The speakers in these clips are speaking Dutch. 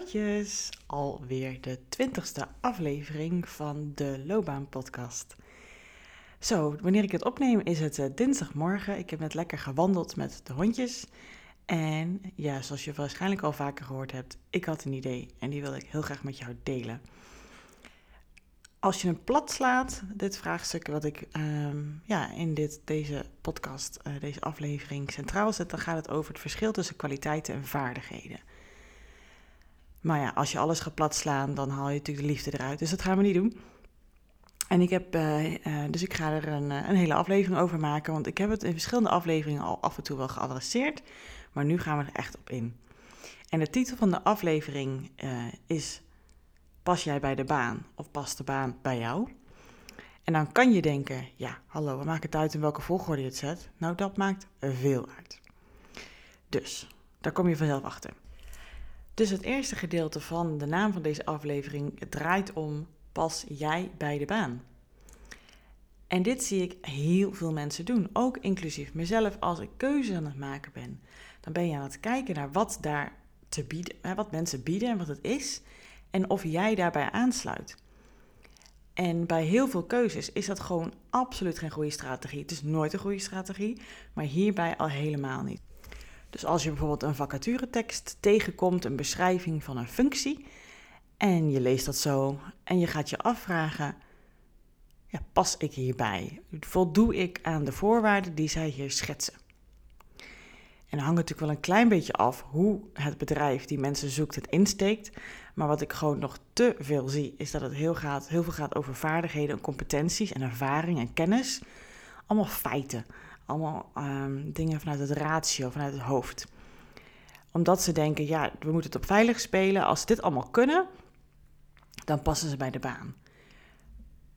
Hallootjes, alweer de twintigste aflevering van de Loopbaan podcast. Zo, wanneer ik het opneem is het uh, dinsdagmorgen. Ik heb net lekker gewandeld met de hondjes. En ja, zoals je waarschijnlijk al vaker gehoord hebt, ik had een idee en die wil ik heel graag met jou delen. Als je een plat slaat, dit vraagstuk wat ik ehm, ja, in dit, deze podcast, uh, deze aflevering centraal zet, dan gaat het over het verschil tussen kwaliteiten en vaardigheden. Maar ja, als je alles gaat platslaan, dan haal je natuurlijk de liefde eruit. Dus dat gaan we niet doen. En ik heb, uh, uh, dus ik ga er een, een, hele aflevering over maken, want ik heb het in verschillende afleveringen al af en toe wel geadresseerd, maar nu gaan we er echt op in. En de titel van de aflevering is Pas jij bij de baan of past de baan bij jou? En dan kan je denken, ja, hallo, we maken het uit in welke volgorde je het zet. Nou, dat maakt veel uit. Dus, daar kom je vanzelf achter. Dus het eerste gedeelte van de naam van deze aflevering draait om pas jij bij de baan. En dit zie ik heel veel mensen doen, ook inclusief mezelf als ik keuze aan het maken ben. Dan ben je aan het kijken naar wat daar te bieden, wat mensen bieden en wat het is en of jij daarbij aansluit. En bij heel veel keuzes is dat gewoon absoluut geen goede strategie. Het is nooit een goede strategie, maar hierbij al helemaal niet. Dus als je bijvoorbeeld een vacaturetekst tegenkomt, een beschrijving van een functie, en je leest dat zo en je gaat je afvragen: ja, pas ik hierbij? Voldoe ik aan de voorwaarden die zij hier schetsen? En dan hangt natuurlijk wel een klein beetje af hoe het bedrijf die mensen zoekt het insteekt. Maar wat ik gewoon nog te veel zie, is dat het heel, gaat, heel veel gaat over vaardigheden en competenties en ervaring en kennis. Allemaal feiten. Allemaal um, dingen vanuit het ratio, vanuit het hoofd. Omdat ze denken, ja, we moeten het op veilig spelen. Als ze dit allemaal kunnen, dan passen ze bij de baan.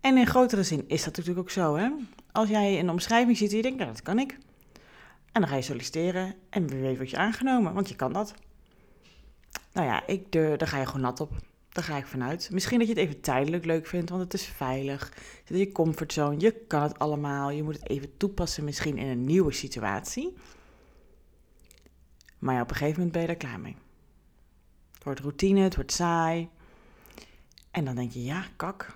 En in grotere zin is dat natuurlijk ook zo. Hè? Als jij een omschrijving ziet en je denkt, nou, dat kan ik. En dan ga je solliciteren en word je aangenomen, want je kan dat. Nou ja, ik, de, daar ga je gewoon nat op. Daar ga ik vanuit. Misschien dat je het even tijdelijk leuk vindt, want het is veilig. Zit in je comfortzone, je kan het allemaal. Je moet het even toepassen misschien in een nieuwe situatie. Maar op een gegeven moment ben je daar klaar mee. Het wordt routine, het wordt saai. En dan denk je, ja, kak.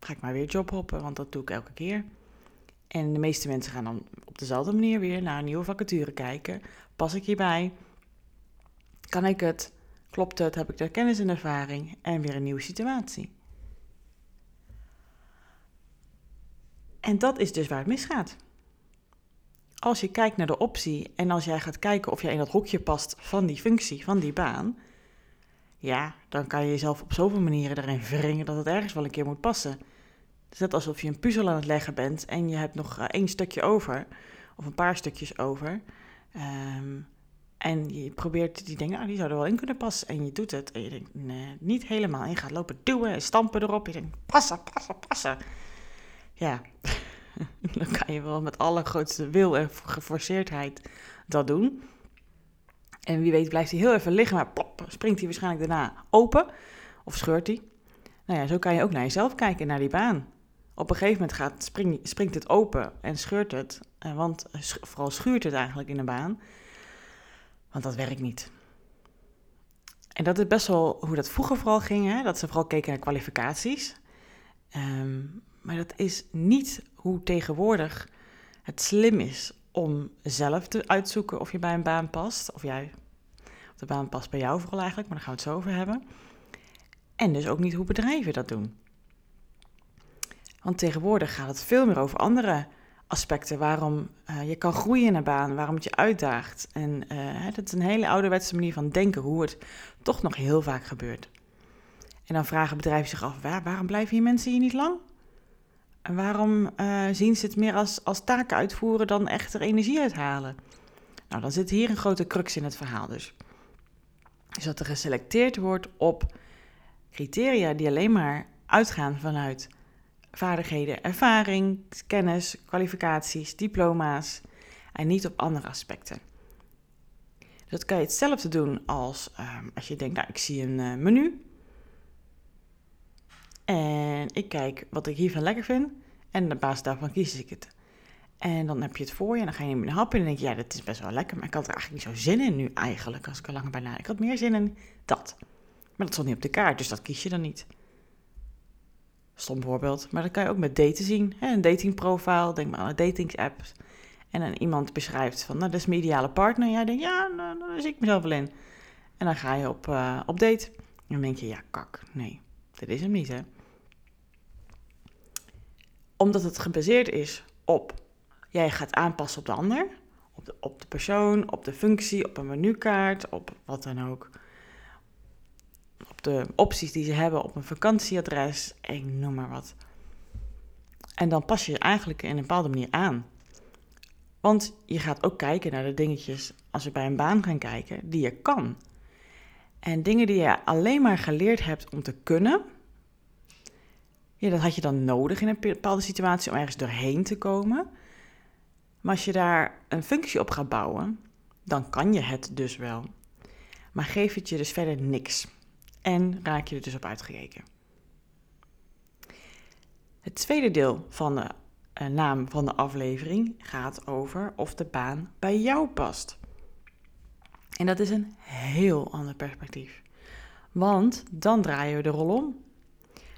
Ga ik maar weer jobhoppen, want dat doe ik elke keer. En de meeste mensen gaan dan op dezelfde manier weer naar een nieuwe vacature kijken. Pas ik hierbij? Kan ik het? Klopt het? Heb ik de kennis en ervaring? En weer een nieuwe situatie. En dat is dus waar het misgaat. Als je kijkt naar de optie en als jij gaat kijken of jij in dat hokje past van die functie, van die baan, ja, dan kan je jezelf op zoveel manieren erin wringen dat het ergens wel een keer moet passen. Het is net alsof je een puzzel aan het leggen bent en je hebt nog één stukje over, of een paar stukjes over. Um, en je probeert die dingen, die zouden wel in kunnen passen. En je doet het. En je denkt, nee, niet helemaal. En je gaat lopen duwen en stampen erop. Je denkt, passen, passen, passen. Ja, dan kan je wel met allergrootste wil en geforceerdheid dat doen. En wie weet blijft hij heel even liggen, maar plop, springt hij waarschijnlijk daarna open. Of scheurt hij. Nou ja, zo kan je ook naar jezelf kijken, naar die baan. Op een gegeven moment gaat, spring, springt het open en scheurt het. Eh, want vooral schuurt het eigenlijk in de baan. Want dat werkt niet. En dat is best wel hoe dat vroeger vooral ging, hè? dat ze vooral keken naar kwalificaties. Um, maar dat is niet hoe tegenwoordig het slim is om zelf te uitzoeken of je bij een baan past. Of jij, of de baan past bij jou vooral eigenlijk, maar daar gaan we het zo over hebben. En dus ook niet hoe bedrijven dat doen. Want tegenwoordig gaat het veel meer over andere aspecten. Waarom uh, je kan groeien in een baan, waarom het je uitdaagt. En uh, dat is een hele ouderwetse manier van denken, hoe het toch nog heel vaak gebeurt. En dan vragen bedrijven zich af, waar, waarom blijven hier mensen hier niet lang? En waarom uh, zien ze het meer als, als taken uitvoeren dan echt er energie uithalen? Nou, dan zit hier een grote crux in het verhaal dus. Dus dat er geselecteerd wordt op criteria die alleen maar uitgaan vanuit vaardigheden, ervaring, kennis, kwalificaties, diploma's en niet op andere aspecten. Dus dat kan je hetzelfde doen als um, als je denkt, nou ik zie een uh, menu en ik kijk wat ik hiervan lekker vind en op basis daarvan kies ik het. En dan heb je het voor je en dan ga je een hap in en denk je, ja, dat is best wel lekker, maar ik had er eigenlijk niet zo zin in nu eigenlijk, als ik er langer bij. Ik had meer zin in dat. Maar dat stond niet op de kaart, dus dat kies je dan niet. Stom voorbeeld, maar dat kan je ook met daten zien. Een datingprofiel, denk maar aan een datingsapps. En dan iemand beschrijft van, nou, dat is mijn ideale partner. En jij denkt, ja, nou, daar zie ik mezelf wel in. En dan ga je op, uh, op date. En dan denk je, ja, kak, nee, dit is hem niet, hè. Omdat het gebaseerd is op, jij gaat aanpassen op de ander. Op de, op de persoon, op de functie, op een menukaart, op wat dan ook de opties die ze hebben op een vakantieadres, ik noem maar wat. En dan pas je je eigenlijk in een bepaalde manier aan. Want je gaat ook kijken naar de dingetjes, als we bij een baan gaan kijken, die je kan. En dingen die je alleen maar geleerd hebt om te kunnen, ja, dat had je dan nodig in een bepaalde situatie om ergens doorheen te komen. Maar als je daar een functie op gaat bouwen, dan kan je het dus wel. Maar geef het je dus verder niks en raak je er dus op uitgekeken. Het tweede deel van de uh, naam van de aflevering gaat over of de baan bij jou past. En dat is een heel ander perspectief. Want dan draaien we de rol om.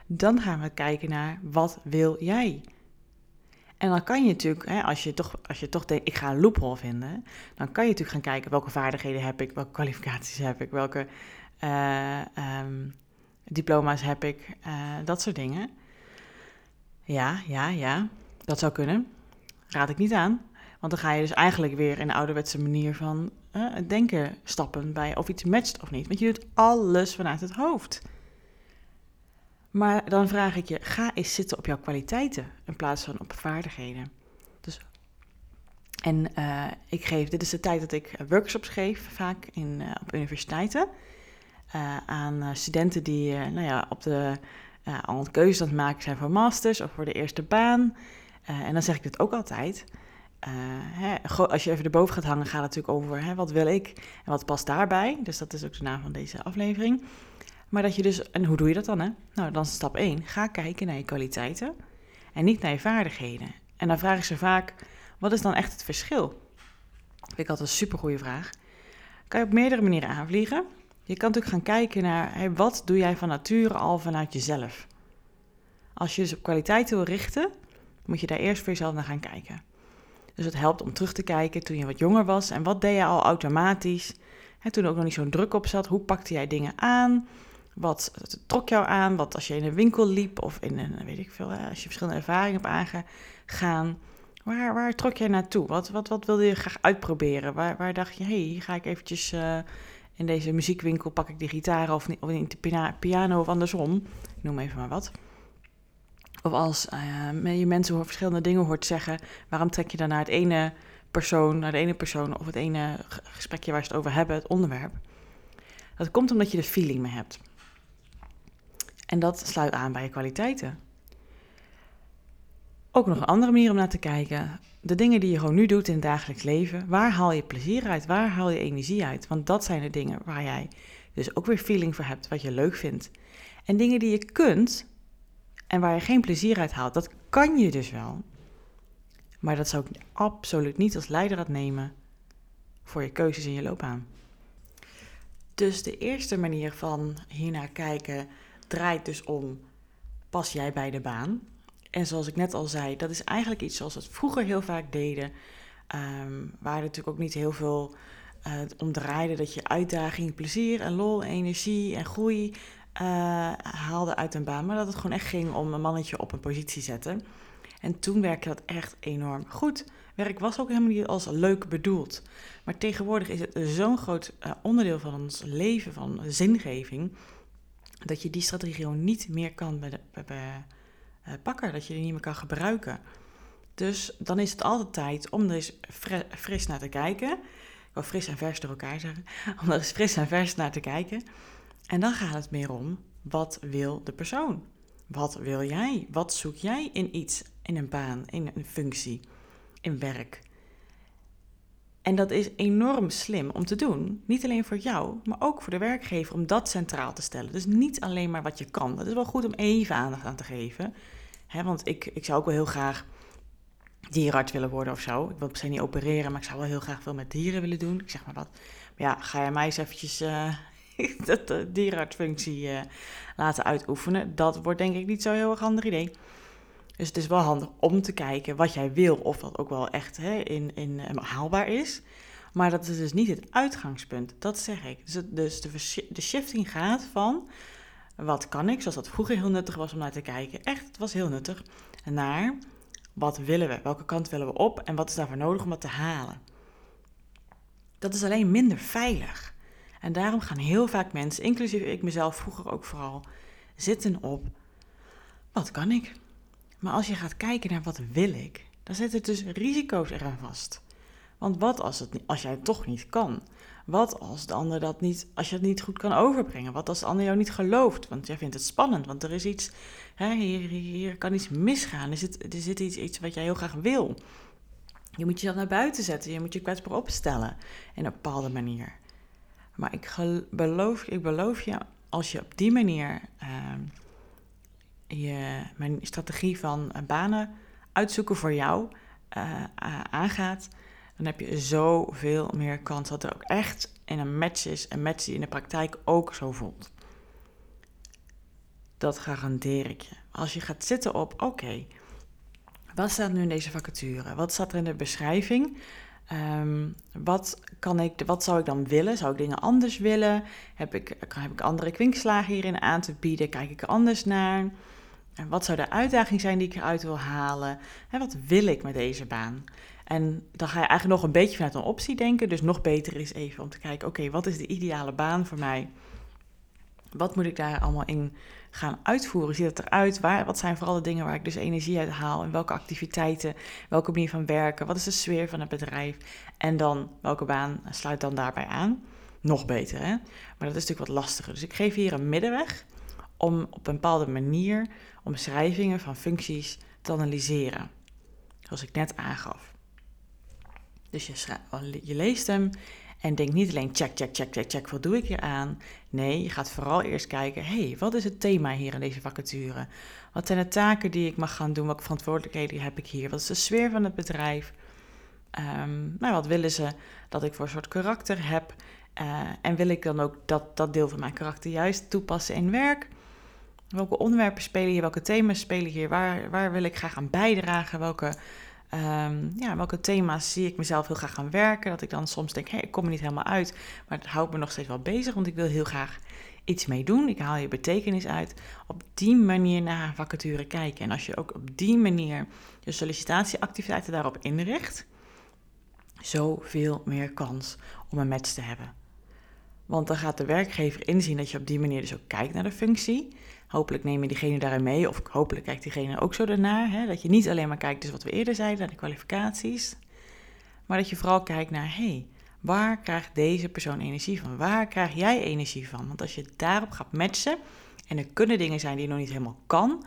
Dan gaan we kijken naar wat wil jij? En dan kan je natuurlijk, hè, als, je toch, als je toch denkt, ik ga een loophole vinden, dan kan je natuurlijk gaan kijken welke vaardigheden heb ik, welke kwalificaties heb ik, welke uh, diploma's heb ik, uh, dat soort dingen. Ja, ja, ja, dat zou kunnen. Raad ik niet aan. Want dan ga je dus eigenlijk weer in de ouderwetse manier van het denken stappen bij of iets matcht of niet. Want je doet alles vanuit het hoofd. Maar dan vraag ik je, ga eens zitten op jouw kwaliteiten in plaats van op vaardigheden. Dus, en ik geef, dit is de tijd dat ik workshops geef, vaak in, op universiteiten. Uh, aan studenten die nou ja, op de, al een keuze aan het maken zijn voor masters of voor de eerste baan. en dan zeg ik dit ook altijd. Hè, als je even erboven gaat hangen, gaat het natuurlijk over hè, wat wil ik en wat past daarbij. Dus dat is ook de naam van deze aflevering. Maar dat je dus, en hoe doe je dat dan? Hè? Nou, dan is stap 1. Ga kijken naar je kwaliteiten en niet naar je vaardigheden. En dan vragen ze vaak, wat is dan echt het verschil? Vind ik altijd een supergoeie vraag. Kan je op meerdere manieren aanvliegen. Je kan natuurlijk gaan kijken naar, wat doe jij van nature al vanuit jezelf? Als je dus op kwaliteit wil richten, moet je daar eerst voor jezelf naar gaan kijken. Dus het helpt om terug te kijken toen je wat jonger was en wat deed je al automatisch. Hè, toen er ook nog niet zo'n druk op zat, hoe pakte jij dingen aan? Wat trok jou aan? Wat als je in een winkel liep of in een, weet ik veel, als je verschillende ervaringen hebt aangegaan. Waar, waar trok jij naartoe? Wat, wat, wat wilde je graag uitproberen? Waar, waar dacht je, hé, hey, ga ik eventjes uh, in deze muziekwinkel, pak ik de gitaar of, of in de piano of andersom. Noem even maar wat. Of als uh, je mensen verschillende dingen hoort zeggen, waarom trek je dan naar het ene persoon, naar de ene persoon of het ene gesprekje waar ze het over hebben, het onderwerp? Dat komt omdat je de feeling mee hebt. En dat sluit aan bij je kwaliteiten. Ook nog een andere manier om naar te kijken. De dingen die je gewoon nu doet in het dagelijks leven. Waar haal je plezier uit? Waar haal je energie uit? Want dat zijn de dingen waar jij dus ook weer feeling voor hebt, wat je leuk vindt. En dingen die je kunt en waar je geen plezier uit haalt, dat kan je dus wel. Maar dat zou ik absoluut niet als leidraad nemen voor je keuzes in je loopbaan. Dus de eerste manier van hiernaar kijken draait dus om: pas jij bij de baan? En zoals ik net al zei, dat is eigenlijk iets zoals we het vroeger heel vaak deden. Um, waar natuurlijk ook niet heel veel uh, om draaide. Dat je uitdaging, plezier en lol, energie en groei uh, haalde uit een baan. Maar dat het gewoon echt ging om een mannetje op een positie zetten. En toen werkte dat echt enorm goed. Werk was ook helemaal niet als leuk bedoeld. Maar tegenwoordig is het zo'n groot uh, onderdeel van ons leven, van zingeving dat je die strategie gewoon niet meer kan de, bij, uh, pakken, dat je die niet meer kan gebruiken. Dus dan is het altijd tijd om er eens fris naar te kijken. Ik wil fris en vers door elkaar zeggen. Om er eens fris en vers naar te kijken. En dan gaat het meer om, wat wil de persoon? Wat wil jij? Wat zoek jij in iets, in een baan, in een functie, in werk? En dat is enorm slim om te doen. Niet alleen voor jou, maar ook voor de werkgever om dat centraal te stellen. Dus niet alleen maar wat je kan. Dat is wel goed om even aandacht aan te geven. Want ik, ik zou ook wel heel graag dierenarts willen worden of zo. Ik wil per se niet opereren, maar ik zou wel heel graag veel met dieren willen doen. Ik zeg maar wat. Maar ja, ga je mij eens eventjes uh, de dierenartsfunctie uh, laten uitoefenen? Dat wordt denk ik niet zo heel erg handig idee. Dus het is wel handig om te kijken wat jij wil, of dat ook wel echt hè, in, in, haalbaar is. Maar dat is dus niet het uitgangspunt, dat zeg ik. Dus, dus de, de shifting gaat van wat kan ik, zoals dat vroeger heel nuttig was om naar te kijken. Echt, het was heel nuttig. Naar wat willen we, welke kant willen we op en wat is daarvoor nodig om dat te halen. Dat is alleen minder veilig. En daarom gaan heel vaak mensen, inclusief ik mezelf vroeger ook vooral, zitten op wat kan ik. Maar als je gaat kijken naar wat wil ik, dan zitten dus risico's eraan vast. Want wat als, het, als jij het toch niet kan? Wat als de ander dat niet, als je het niet goed kan overbrengen? Wat als de ander jou niet gelooft? Want jij vindt het spannend, want er is iets, hè, hier, hier kan iets misgaan. Er zit, er zit iets, iets wat jij heel graag wil. Je moet jezelf naar buiten zetten, je moet je kwetsbaar opstellen in een bepaalde manier. Maar ik beloof, ik beloof je, als je op die manier uh, je mijn strategie van banen uitzoeken voor jou uh, aangaat, dan heb je zoveel meer kans dat er ook echt in een match is. Een match die in de praktijk ook zo voelt. Dat garandeer ik je. Als je gaat zitten op, oké, wat staat nu in deze vacature? Wat staat er in de beschrijving? Um, wat, kan ik, wat zou ik dan willen? Zou ik dingen anders willen? Heb ik, heb ik andere kwinkslagen hierin aan te bieden? Kijk ik er anders naar? En wat zou de uitdaging zijn die ik eruit wil halen? En wat wil ik met deze baan? En dan ga je eigenlijk nog een beetje vanuit een optie denken. Dus nog beter is even om te kijken: oké, wat is de ideale baan voor mij? Wat moet ik daar allemaal in gaan uitvoeren? Ziet het eruit? Waar, wat zijn vooral de dingen waar ik dus energie uit haal? En welke activiteiten? Welke manier van werken? Wat is de sfeer van het bedrijf? En dan welke baan sluit dan daarbij aan? Nog beter, hè? Maar dat is natuurlijk wat lastiger. Dus ik geef hier een middenweg om op een bepaalde manier omschrijvingen van functies te analyseren. Zoals ik net aangaf. Dus je, je leest hem en denk niet alleen check, check, check, check, check, wat doe ik hier aan? Nee, je gaat vooral eerst kijken, hé, hey, wat is het thema hier in deze vacature? Wat zijn de taken die ik mag gaan doen? Welke verantwoordelijkheden heb ik hier? Wat is de sfeer van het bedrijf? Um, nou, wat willen ze dat ik voor een soort karakter heb? Uh, en wil ik dan ook dat, dat deel van mijn karakter juist toepassen in werk? Welke onderwerpen spelen hier? Welke thema's spelen hier? Waar, waar wil ik graag aan bijdragen? Welke Um, ja, welke thema's zie ik mezelf heel graag gaan werken? Dat ik dan soms denk, hey, ik kom er niet helemaal uit, maar het houdt me nog steeds wel bezig, want ik wil heel graag iets mee doen. Ik haal je betekenis uit. Op die manier naar vacature kijken. En als je ook op die manier je sollicitatieactiviteiten daarop inricht, zoveel meer kans om een match te hebben. Want dan gaat de werkgever inzien dat je op die manier dus ook kijkt naar de functie. Hopelijk neem je diegene daarin mee, of hopelijk kijkt diegene ook zo daarnaar. Hè? Dat je niet alleen maar kijkt, dus wat we eerder zeiden, naar de kwalificaties. Maar dat je vooral kijkt naar, hé, hey, waar krijgt deze persoon energie van? Waar krijg jij energie van? Want als je daarop gaat matchen, en er kunnen dingen zijn die je nog niet helemaal kan,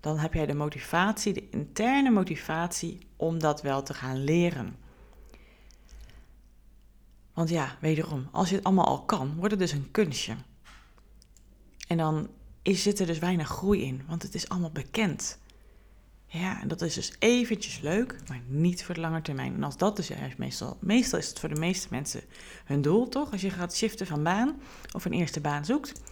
dan heb jij de motivatie, de interne motivatie om dat wel te gaan leren. Want ja, wederom, als je het allemaal al kan, wordt het dus een kunstje. En dan is, zit er dus weinig groei in, want het is allemaal bekend. Ja, en dat is dus eventjes leuk, maar niet voor de lange termijn. En als dat dus is, meestal, meestal is het voor de meeste mensen hun doel, toch? Als je gaat shiften van baan of een eerste baan zoekt,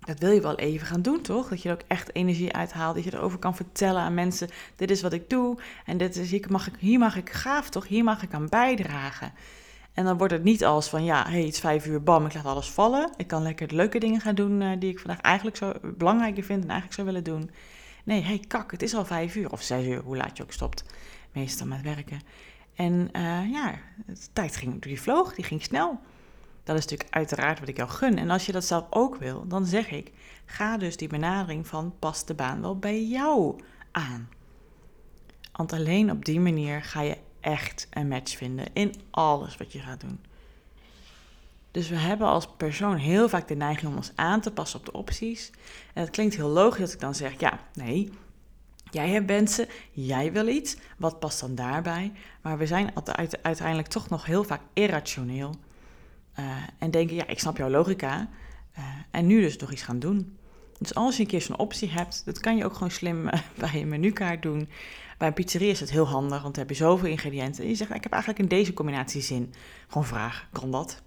dat wil je wel even gaan doen, toch? Dat je er ook echt energie uithaalt, dat je erover kan vertellen aan mensen, dit is wat ik doe en dit is, hier, mag ik, hier mag ik gaaf, toch? Hier mag ik aan bijdragen. En dan wordt het niet als van, ja, hey, het is vijf uur, bam, ik laat alles vallen. Ik kan lekker de leuke dingen gaan doen uh, die ik vandaag eigenlijk zo belangrijker vind en eigenlijk zou willen doen. Nee, hey, kak, het is al vijf uur of zes uur, hoe laat je ook stopt. Meestal met werken. En uh, ja, de tijd ging, die vloog, die ging snel. Dat is natuurlijk uiteraard wat ik jou gun. En als je dat zelf ook wil, dan zeg ik, ga dus die benadering van pas de baan wel bij jou aan. Want alleen op die manier ga je echt een match vinden in alles wat je gaat doen. Dus we hebben als persoon heel vaak de neiging om ons aan te passen op de opties. En het klinkt heel logisch als ik dan zeg: ja, nee, jij hebt wensen, jij wil iets, wat past dan daarbij? Maar we zijn uiteindelijk toch nog heel vaak irrationeel. Uh, en denken: ja, ik snap jouw logica. Uh, en nu dus nog iets gaan doen. Dus als je een keer zo'n optie hebt, dat kan je ook gewoon slim eh, bij je menukaart doen. Bij een pizzeria is het heel handig, want dan heb je zoveel ingrediënten. En je zegt, ik heb eigenlijk in deze combinatie zin. Gewoon vraag, kan dat?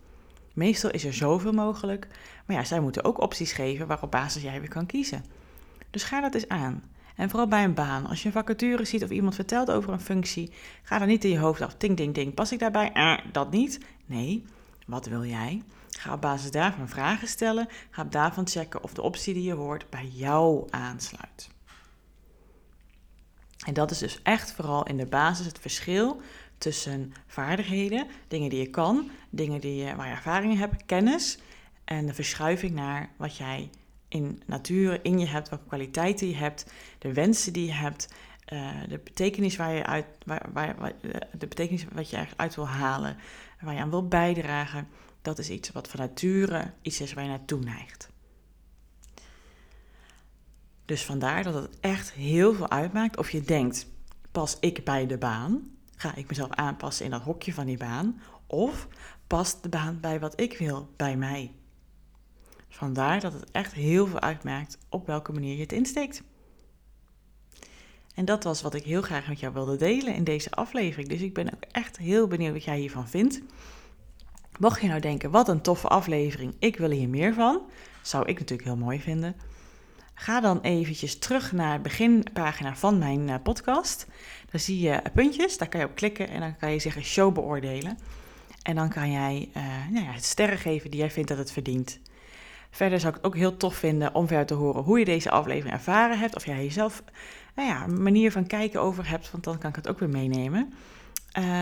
Meestal is er zoveel mogelijk. Maar ja, zij moeten ook opties geven waarop basis jij weer kan kiezen. Dus ga dat eens aan. En vooral bij een baan. Als je een vacature ziet of iemand vertelt over een functie, ga dan niet in je hoofd af. Ding, ding, ding. Pas ik daarbij? Eh, dat niet. Nee. Wat wil jij? Ga op basis daarvan vragen stellen. Ga op daarvan checken of de optie die je hoort bij jou aansluit. En dat is dus echt vooral in de basis het verschil tussen vaardigheden, dingen die je kan, dingen die je, waar je ervaringen hebt, kennis en de verschuiving naar wat jij in natuur in je hebt, welke kwaliteiten je hebt, de wensen die je hebt, uh, de betekenis waar je uit, waar, waar, de betekenis wat je uit wil halen, waar je aan wil bijdragen, dat is iets wat van nature iets is waar je naartoe neigt. Dus vandaar dat het echt heel veel uitmaakt of je denkt, pas ik bij de baan? Ga ik mezelf aanpassen in dat hokje van die baan? Of past de baan bij wat ik wil, bij mij? Vandaar dat het echt heel veel uitmaakt op welke manier je het insteekt. En dat was wat ik heel graag met jou wilde delen in deze aflevering. Dus ik ben ook echt heel benieuwd wat jij hiervan vindt. Mocht je nou denken, wat een toffe aflevering, ik wil hier meer van, zou ik natuurlijk heel mooi vinden. Ga dan eventjes terug naar de beginpagina van mijn eh, podcast. Dan zie je puntjes, daar kan je op klikken en dan kan je zeggen show beoordelen. En dan kan jij uh, nou ja, het sterren geven die jij vindt dat het verdient. Verder zou ik het ook heel tof vinden om verder te horen hoe je deze aflevering ervaren hebt. Of jij jezelf nou ja, een manier van kijken over hebt, want dan kan ik het ook weer meenemen.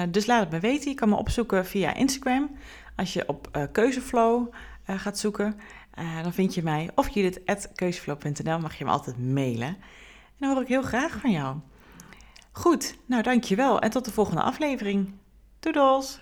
Dus laat het me weten. Je kan me opzoeken via Instagram. Als je op uh, Keuzeflow uh, gaat zoeken, dan vind je mij. Of judith.keuzeflow.nl mag je me altijd mailen. En dan hoor ik heel graag van jou. Goed, nou dankjewel en tot de volgende aflevering. Doedels!